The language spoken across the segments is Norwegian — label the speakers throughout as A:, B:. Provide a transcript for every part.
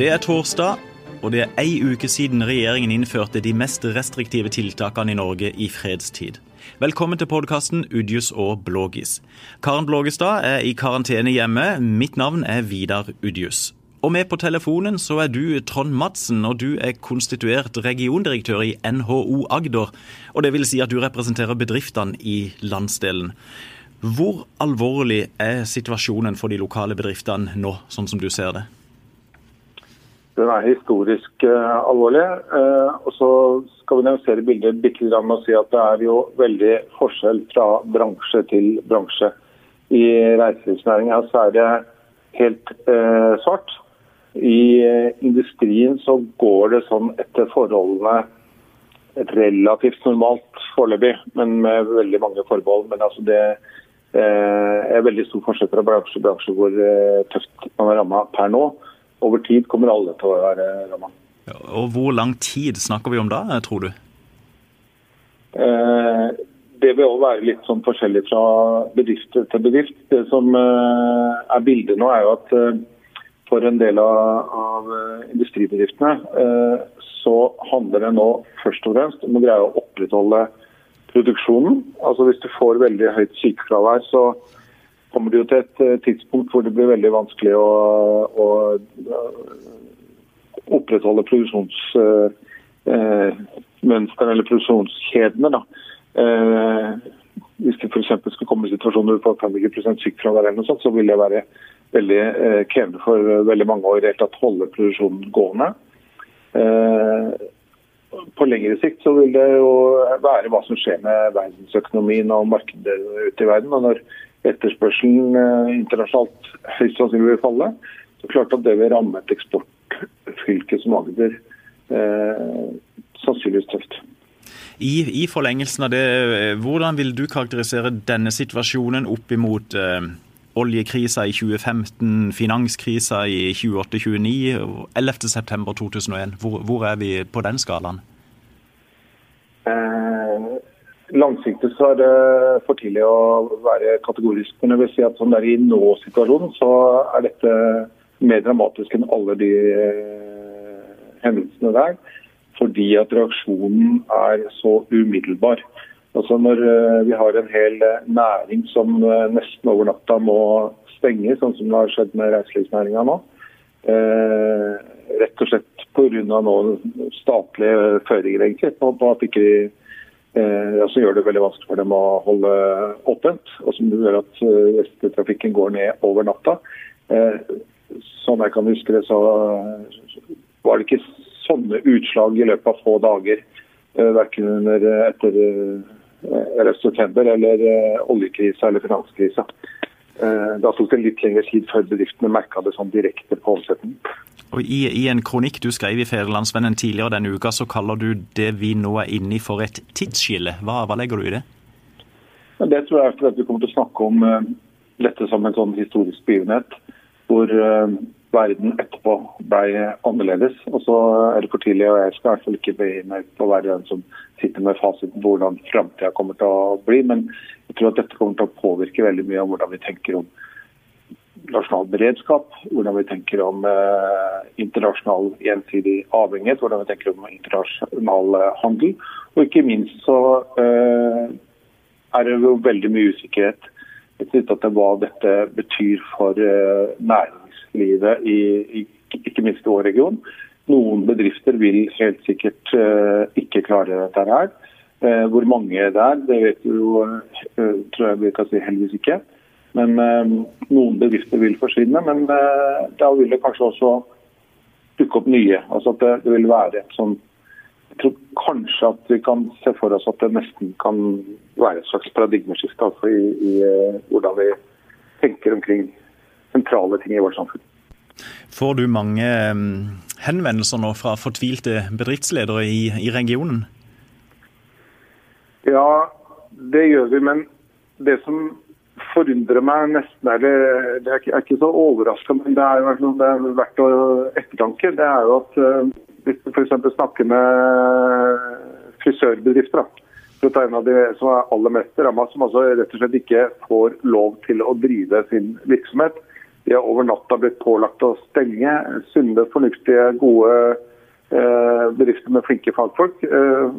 A: Det er torsdag, og det er ei uke siden regjeringen innførte de mest restriktive tiltakene i Norge i fredstid. Velkommen til podkasten Udjus og Blågis. Karen Blågestad er i karantene hjemme. Mitt navn er Vidar Udjus. Og med på telefonen så er du Trond Madsen, og du er konstituert regiondirektør i NHO Agder. Og det vil si at du representerer bedriftene i landsdelen. Hvor alvorlig er situasjonen for de lokale bedriftene nå, sånn som du ser det?
B: Den er historisk uh, alvorlig. Uh, og så skal vi nyansere bildet bitte litt med å si at det er jo veldig forskjell fra bransje til bransje. I reiselivsnæringen så er det helt uh, svart. I industrien så går det sånn etter forholdene relativt normalt foreløpig, men med veldig mange forbehold. Men altså det er veldig stor forskjell fra bransje til bransje hvor tøft man er ramma per nå over tid kommer alle til å være ramma.
A: Og Hvor lang tid snakker vi om da, tror du?
B: Eh, det vil også være litt sånn forskjellig fra bedrift til bedrift. Det som eh, er bildet nå, er jo at eh, for en del av, industribedriftene eh, så handler det nå først og fremst om å greie å opprettholde produksjonen. Altså Hvis du får veldig høyt sykefravær, så kommer det jo til et eh, tidspunkt hvor det blir veldig vanskelig å, å opprettholde produksjonsmønsteret eh, eller produksjonskjedene. Da. Eh, hvis det f.eks. skulle komme i situasjoner har 50 sykefravær, eller noe sånt, så vil det være veldig krevende for veldig mange å hele tatt holde produksjonen gående. På lengre sikt så vil det jo være hva som skjer med verdensøkonomien og markedet ute i verden. og når etterspørselen eh, internasjonalt høyst sannsynlig vil falle, så klart at det vil ramme et eksportfylke som Agder eh, sannsynligvis tøft.
A: I, I, forlengelsen av det, eh, hvordan vil du karakterisere denne situasjonen opp imot eh, oljekrisa i 2015, finanskrisa i 28-29 og 11.9.2001? Hvor, hvor er vi på den skalaen?
B: Langsiktig så er det for tidlig å være kategorisk. Men jeg vil si at sånn der i nå-situasjonen så er dette mer dramatisk enn alle de eh, hendelsene der. Fordi at reaksjonen er så umiddelbar. Altså Når eh, vi har en hel eh, næring som nesten over natta må stenge, sånn som det har skjedd med reiselivsnæringa nå. Rett og slett pga. statlige føringer egentlig, på, at ikke eh, som gjør det veldig vanskelig for dem å holde åpent, og som gjør at gjestetrafikken eh, går ned over natta. Eh, sånn jeg kan huske det, så var det ikke sånne utslag i løpet av få dager. Eh, verken under, etter eh, september eller eh, oljekrisa eller finanskrisa. Eh, da tok det litt lengre tid før bedriftene merka det sånn direkte på omsetningen.
A: Og i, I, en kronikk du skrev i Fædrelandsvennen tidligere denne uka, så kaller du det vi nå er inne i for et tidsskille. Hva, hva legger du i det?
B: Det tror jeg er fordi vi kommer til å snakke om uh, dette som en sånn historisk begivenhet. Hvor uh, verden etterpå ble annerledes. Og så er det for tidlig, og jeg skal i hvert fall ikke begynne på å være den som sitter med fasiten på hvordan framtida kommer til å bli. Men jeg tror at dette kommer til å påvirke veldig mye av hvordan vi tenker om nasjonal beredskap, hvordan vi tenker om eh, internasjonal gjensidig avhengighet, hvordan vi tenker om internasjonal eh, handel. Og ikke minst så eh, er det jo veldig mye usikkerhet knytta til hva dette betyr for eh, næringslivet, i, i, ikke minst i vår region. Noen bedrifter vil helt sikkert eh, ikke klare dette her. Eh, hvor mange det er, det vet vi jo, tror jeg vi kan si heldigvis ikke. Men eh, noen bedrifter vil forsvinne. Men eh, da vil det kanskje også dukke opp nye. Altså at det, vil være et sånt Jeg tror kanskje at vi kan se for oss at det nesten kan være et slags paradigmeskifte altså i, i hvordan vi tenker omkring sentrale ting i vårt samfunn.
A: Får du mange henvendelser nå fra fortvilte bedriftsledere i, i regionen?
B: Ja, det gjør vi. Men det som forundrer meg nesten eller Det er ikke så overraskende, men det er, det er verdt å ettertanke. Det er jo at hvis du f.eks. snakker med frisørbedrifter, for å ta en av de som er aller mest ramma, som altså rett og slett ikke får lov til å drive sin virksomhet. De har over natta blitt pålagt å stenge. Sunne, fornuftige, gode eh, bedrifter med flinke fagfolk eh,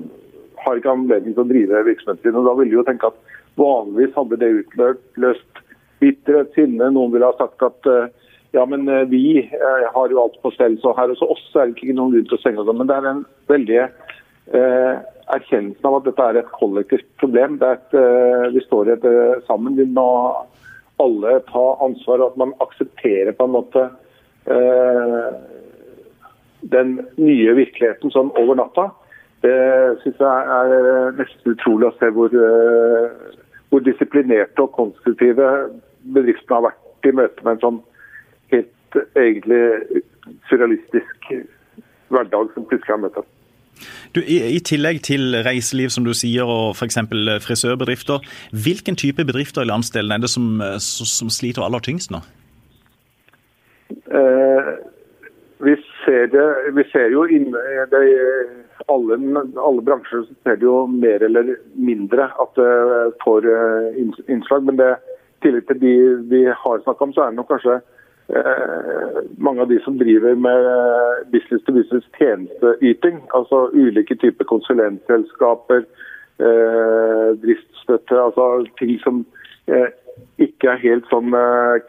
B: har ikke anledning til å drive virksomheten sin. Og da vil de jo tenke at vanligvis hadde det utløst bitterhet, sinne. Noen ville ha sagt at eh, ja, men eh, vi eh, har jo alt på stell, så her hos oss er det ikke noen grunn til å stenge. Men det er en veldig eh, erkjennelsen av at dette er et kollektivt problem. Det er et, vi står i det sammen. Vi må alle ta ansvar, og at man aksepterer på en måte eh, den nye virkeligheten sånn over natta. Det syns jeg er nesten utrolig å se hvor, eh, hvor disiplinerte og konstruktive bedriftene har vært i møte med en sånn helt egentlig surrealistisk hverdag som plutselig har møtt oss.
A: Du, i, tillegg til reiseliv som du sier, og f.eks. frisørbedrifter, hvilken type bedrifter i landsdelen er det som, som sliter aller tyngst nå?
B: Eh, vi, ser det, vi ser jo inn, det, alle, alle bransjer ser det jo mer eller mindre at det får eh, innslag. Men i tillegg til de vi har snakka om, så er det nok kanskje Eh, mange av de som driver med business to business tjenesteyting, altså ulike typer konsulentselskaper, eh, driftsstøtte, altså ting som eh, ikke er helt sånn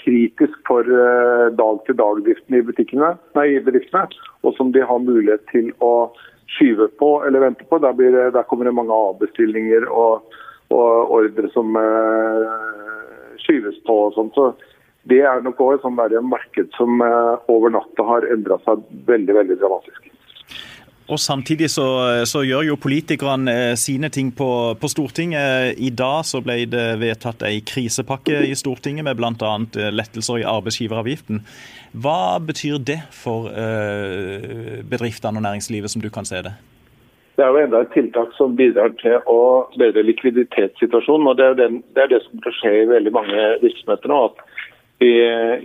B: kritisk for dag-til-dag-driften i butikkene, nei, i bedriftene, og som de har mulighet til å skyve på eller vente på. Der, blir, der kommer det mange avbestillinger og, og ordre som skyves på og sånt. Så det er nok også et sånt marked som eh, over natta har endra seg veldig veldig dramatisk.
A: Og Samtidig så, så, gjør jo politikerne eh, sine ting på, på, Stortinget. I dag så ble det vedtatt ei krisepakke i Stortinget med bl.a. Eh, lettelser i arbeidsgiveravgiften. Hva betyr det for bedriftene og næringslivet, som du kan se det?
B: Det er jo enda et tiltak som bidrar til å bedre likviditetssituasjonen. og Det er, den, det, er det som skjer i veldig mange virksomheter nå. at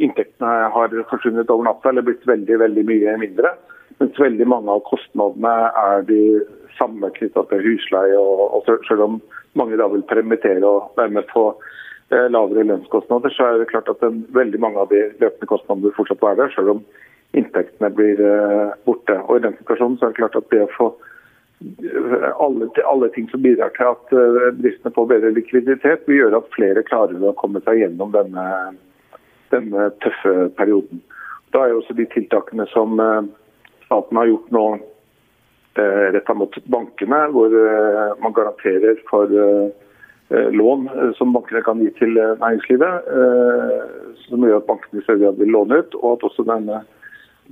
B: inntektene har forsvunnet over natta eller blitt veldig veldig mye mindre. Mens veldig mange av kostnadene er de samme knytta til husleie. Og, og, selv om mange da vil permittere og være med eh, lavere lønnskostnader, så er det klart at den, veldig mange av de løpende kostnadene vil fortsatt være der, selv om inntektene blir eh, borte. Og I den situasjonen så er det klart at det å få eh, alle, alle, ting som bidrar til at eh, bedriftene får bedre likviditet, vil gjøre at flere klarer å komme seg gjennom denne denne tøffe perioden. Da er jo også de tiltakene som eh, staten har gjort nå eh, retta mot bankene, hvor eh, man garanterer for lån som bankene kan gi til næringslivet, som gjør at bankene i større grad vil låne ut, og at også denne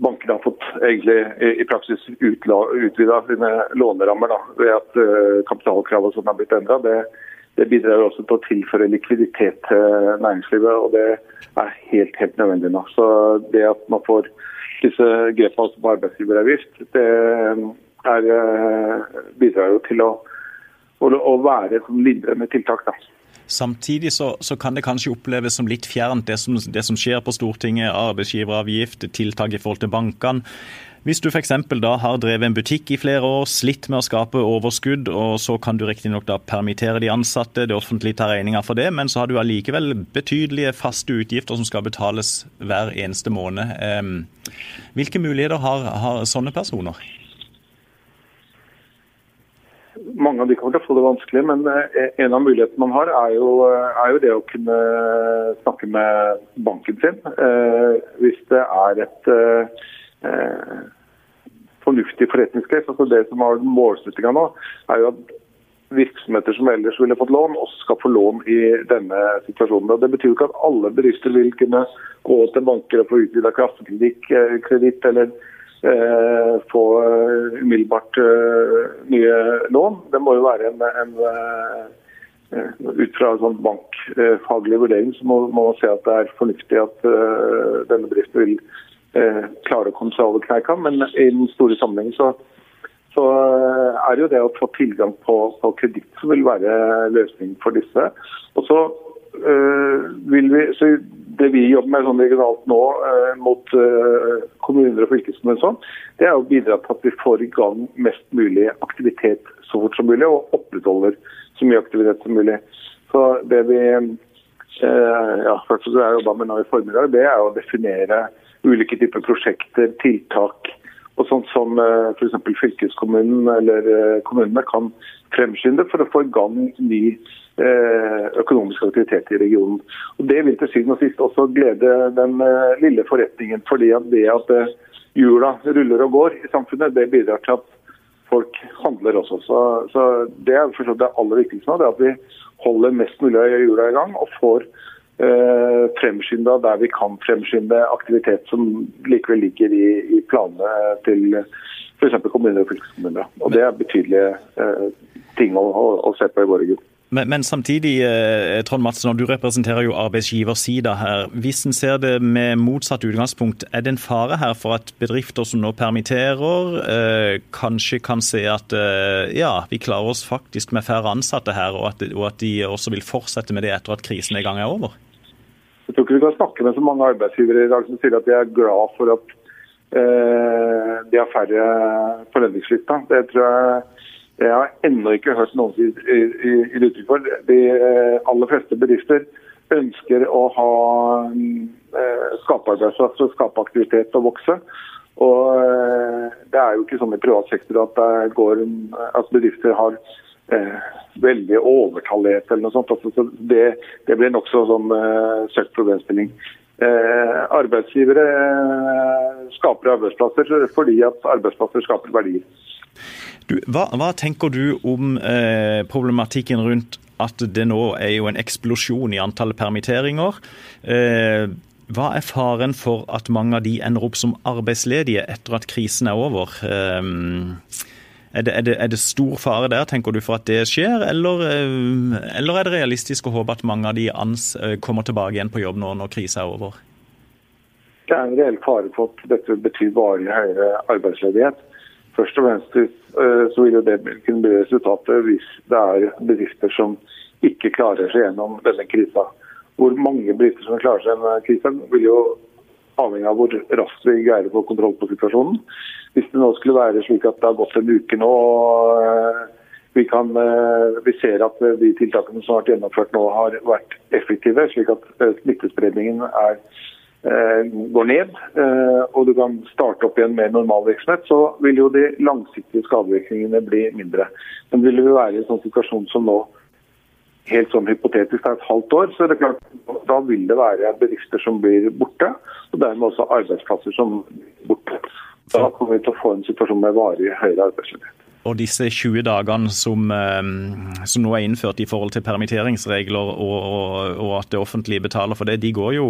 B: bankene har fått egentlig i praksis utvida sine lånerammer da, ved at kapitalkravet som er blitt endra, det det bidrar også til å tilføre likviditet til næringslivet, og det er helt, helt nødvendig nå. Så det at man får disse grepene på arbeidsgiveravgift, det er, eh, bidrar jo til å, å, være et lindrende tiltak. da.
A: Samtidig så, så, kan det kanskje oppleves som litt fjernt, det som, det som skjer på Stortinget. Arbeidsgiveravgift, tiltak i forhold til bankene. Hvis du f.eks. da har drevet en butikk i flere år, slitt med å skape overskudd, og så kan du riktignok da permittere de ansatte, det offentlige tar regninga for det, men så har du allikevel betydelige faste utgifter som skal betales hver eneste måned. Hvilke muligheter har, har sånne personer?
B: Mange av de kommer til å få det vanskelig, men eh, en av mulighetene man har, er jo, er jo det å kunne snakke med banken sin. Eh, hvis det er et eh, fornuftig forretningscase. Altså det som har målsettinga nå, er jo at virksomheter som ellers ville fått lån, også skal få lån i denne situasjonen. Og Det betyr jo ikke at alle bedrifter vil kunne gå til banker og få utvida kassekreditt eller eh, få eh, umiddelbart eh, nye lån. Det må jo være en, en eh, ut fra en sånn bankfaglig vurdering så må man se at det er fornuftig at denne bedriften vil eh, klare å komme seg over kneika. Men i den store sammenhengen så, så, er det jo det å få tilgang på, på kreditt som vil være løsningen for disse. Og så vil vi, så Det vi jobber med sånn regionalt nå øh, mot øh, kommuner og fylkeskommuner, sånn, det er å bidra til at vi får i gang mest mulig aktivitet så fort som mulig, og opprettholder så mye aktivitet som mulig. Så Det vi ja, først så jeg jobba med nå i formiddag, det er å definere ulike typer prosjekter, tiltak og sånt som f.eks. fylkeskommunen eller kommunene kan fremskynde for å få i gang ny økonomisk aktivitet i regionen. Og Det vil til syvende og sist også glede den lille forretningen. fordi at det at hjula ruller og går i samfunnet, det bidrar til at folk handler også. Så, så Det er det aller viktigste nå, det at vi holder mest mulig av hjula i gang og får eh, fremskynda der vi kan fremskynde aktivitet som likevel ligger i, i planene til f.eks. kommuner og fylkeskommuner. Og Det er betydelige eh, ting å, å, å se på i våre grupper.
A: Men, men, samtidig, eh, Trond Madsen, du representerer jo arbeidsgiversida her. Hvis en ser det med motsatt utgangspunkt, er det en fare her for at bedrifter som nå permitterer, eh, kanskje kan se at eh, ja, vi klarer oss faktisk med færre ansatte her, og at, og at, de også vil fortsette med det etter at krisen en gang er over?
B: Jeg tror ikke vi kan snakke med så mange arbeidsgivere i dag som sier at de er glad for at eh, de har færre på lønningslista. Det tror jeg jeg har ennå ikke hørt noen gi uttrykk for. De eh, aller fleste bedrifter ønsker å ha eh, skape arbeidsplasser, skape aktivitet og vokse. Og eh, Det er jo ikke sånn i privat sektor at, går, at bedrifter har eh, veldig overtallighet eller noe sånt. Altså, det, det blir nokså sånn eh, søkt problemstilling. Eh, arbeidsgivere skaper arbeidsplasser fordi at arbeidsplasser skaper verdier.
A: Du, hva, hva, tenker du om eh, problematikken rundt at det nå er jo en eksplosjon i antallet permitteringer? Eh, hva er faren for at mange av de ender opp som arbeidsledige etter at krisen er over? Eh, er, det, er, det, er det, stor fare der, tenker du, for at det skjer, eller, eh, eller er det realistisk å håpe at mange av de ans eh, kommer tilbake igjen på jobb nå når krisa er over?
B: Det er en reell fare for at dette betyr varig høyere arbeidsledighet. Først og fremst eh, så vil det kunne bli resultatet hvis det er bedrifter som ikke klarer seg gjennom denne krisa. Hvor mange bedrifter som klarer seg gjennom krisa, vil jo avhenge av hvor raskt vi greier å få kontroll på situasjonen. Hvis det nå skulle være slik at det har gått en uke nå og eh, vi, kan, eh, vi ser at de tiltakene som har vært gjennomført nå har vært effektive, slik at smittespredningen er Eh, går ned, eh, og du kan starte opp igjen med normal virksomhet, så vil jo de langsiktige skadevirkningene bli mindre. Men vil vi være i en sånn situasjon som nå, helt sånn hypotetisk, er et halvt år, så er det klart, da vil det være bedrifter som blir borte, og dermed også arbeidsplasser som blir borte. Da kommer vi til å få en situasjon med varig høyere arbeidsledighet.
A: Og disse 20 dagene som, eh, som, nå er innført i forhold til permitteringsregler og, og, og at det offentlige betaler for det, de går jo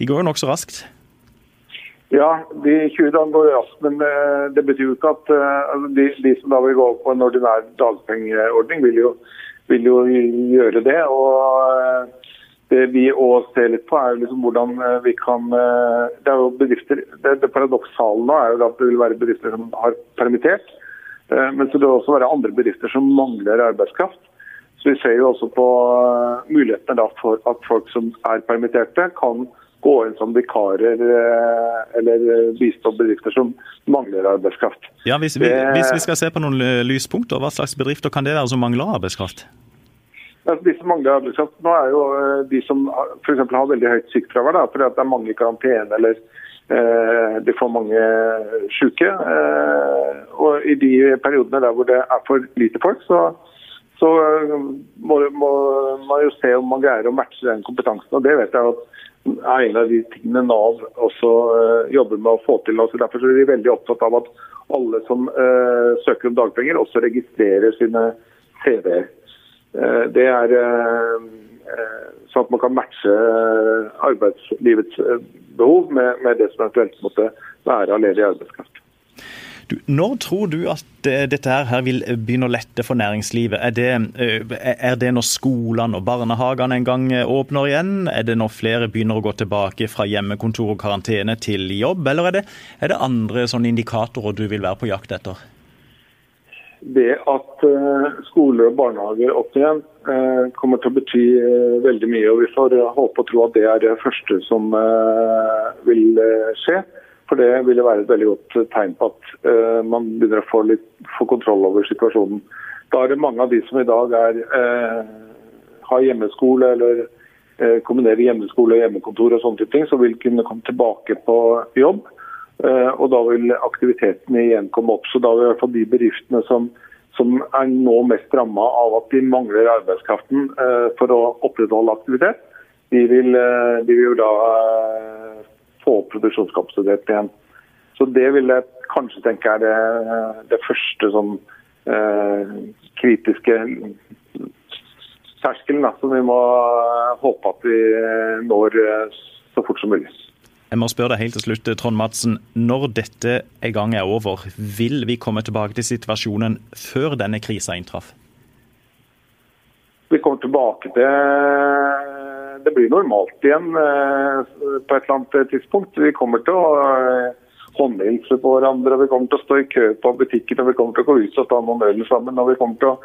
A: de går jo nokså raskt?
B: Ja, de 20 dagene går raskt, men eh, det betyr jo ikke at eh, altså, de, de, som da vil gå på en ordinær dagpengeordning, vil jo, vil jo gjøre det. og eh, det vi òg ser litt på, er liksom hvordan vi kan Det er jo bedrifter, det, det paradoksale nå er jo at det vil være bedrifter som har permittert. Men så det vil også være andre bedrifter som mangler arbeidskraft. Så Vi ser jo også på mulighetene da for at folk som er permitterte, kan gå inn som vikarer eh, eller bistå bedrifter som mangler arbeidskraft.
A: Ja, hvis vi, hvis vi, skal se på noen lyspunkter, hva slags bedrifter kan det være som mangler arbeidskraft?
B: Altså, de som mangler arbeidskraft nå er jo eh, de som f.eks. har veldig høyt sykefravær fordi det er mange i karantene eller eh, de får mange syke. Eh, og i de periodene der hvor det er for lite folk, så, så eh, må, må, man jo se om man greier å matche den kompetansen. og det vet jeg at er en av de tingene Nav også uh, jobber med å få til. Også derfor er de veldig opptatt av at alle som søker om dagpenger, også registrerer sine CV-er. Uh, det er sånn at man kan matche arbeidslivets behov med, det som eventuelt måtte være av ledig arbeidskraft.
A: Du, når tror du at dette her vil begynne å lette for næringslivet? Er det, eh, er det når skolene og barnehagene en gang åpner igjen? Er det når flere begynner å gå tilbake fra hjemmekontor og karantene til jobb? Eller er det, er det andre indikatorer du vil være på jakt etter?
B: Det at uh, skoler og barnehager opp igjen, uh, kommer til å bety uh, veldig mye. og Vi får håpe og tro at det er det første som vil skje. For det ville være et veldig godt tegn på at man begynner å få, litt, få, kontroll over situasjonen. Da er det mange av de som i dag er, har hjemmeskole eller kombinerer hjemmeskole og hjemmekontor og sånne ting, som vil kunne komme tilbake på jobb. Og da vil aktiviteten igjen komme opp. Så da vil i hvert fall de bedriftene som, som er nå mest ramma av at de mangler arbeidskraften for å opprettholde aktivitet, de vil, de vil da få opp produksjonskapasitet igjen. Så det vil jeg kanskje tenke er det, det første sånn eh, kritiske terskelen som vi må håpe at vi når så fort som mulig.
A: Jeg må spørre deg helt til slutt, Trond Madsen. Når dette en gang er over, vil vi komme tilbake til situasjonen før denne krisa inntraff?
B: Vi kommer tilbake til Det blir normalt igjen eh, på et eller annet tidspunkt. Vi kommer til å håndhilse på hverandre, vi kommer til å stå i kø på butikken, og vi kommer til å gå ut og ta noen øl sammen. og vi kommer til å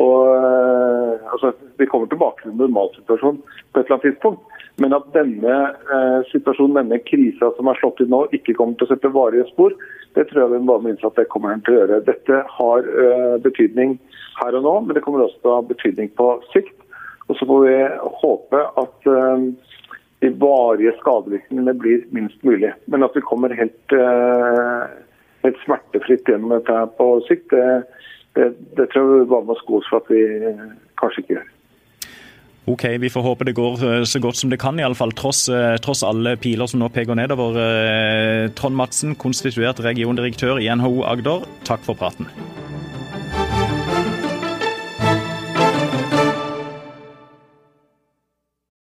B: og, eh, altså, Vi kommer tilbake til en normalsituasjon på et eller annet tidspunkt. Men at denne eh, situasjonen, denne krisa som er slått inn nå, ikke kommer til å sette varige spor, det tror jeg vi bare må innse at det kommer til å gjøre. Dette har eh, betydning her og nå, men det kommer også til å ha betydning på sikt. Og så får vi håpe at eh, de varige skadevirkningene blir minst mulig. Men at vi kommer helt, eh, helt smertefritt gjennom dette her på sikt, det, det, det tror jeg vi bare må sko oss for at vi kanskje ikke gjør.
A: Ok, Vi får håpe det går eh, så godt som det kan, i alle fall, tross, eh, tross alle piler som nå peker nedover. Trond Madsen, konstituert regiondirektør i NHO Agder, takk for praten.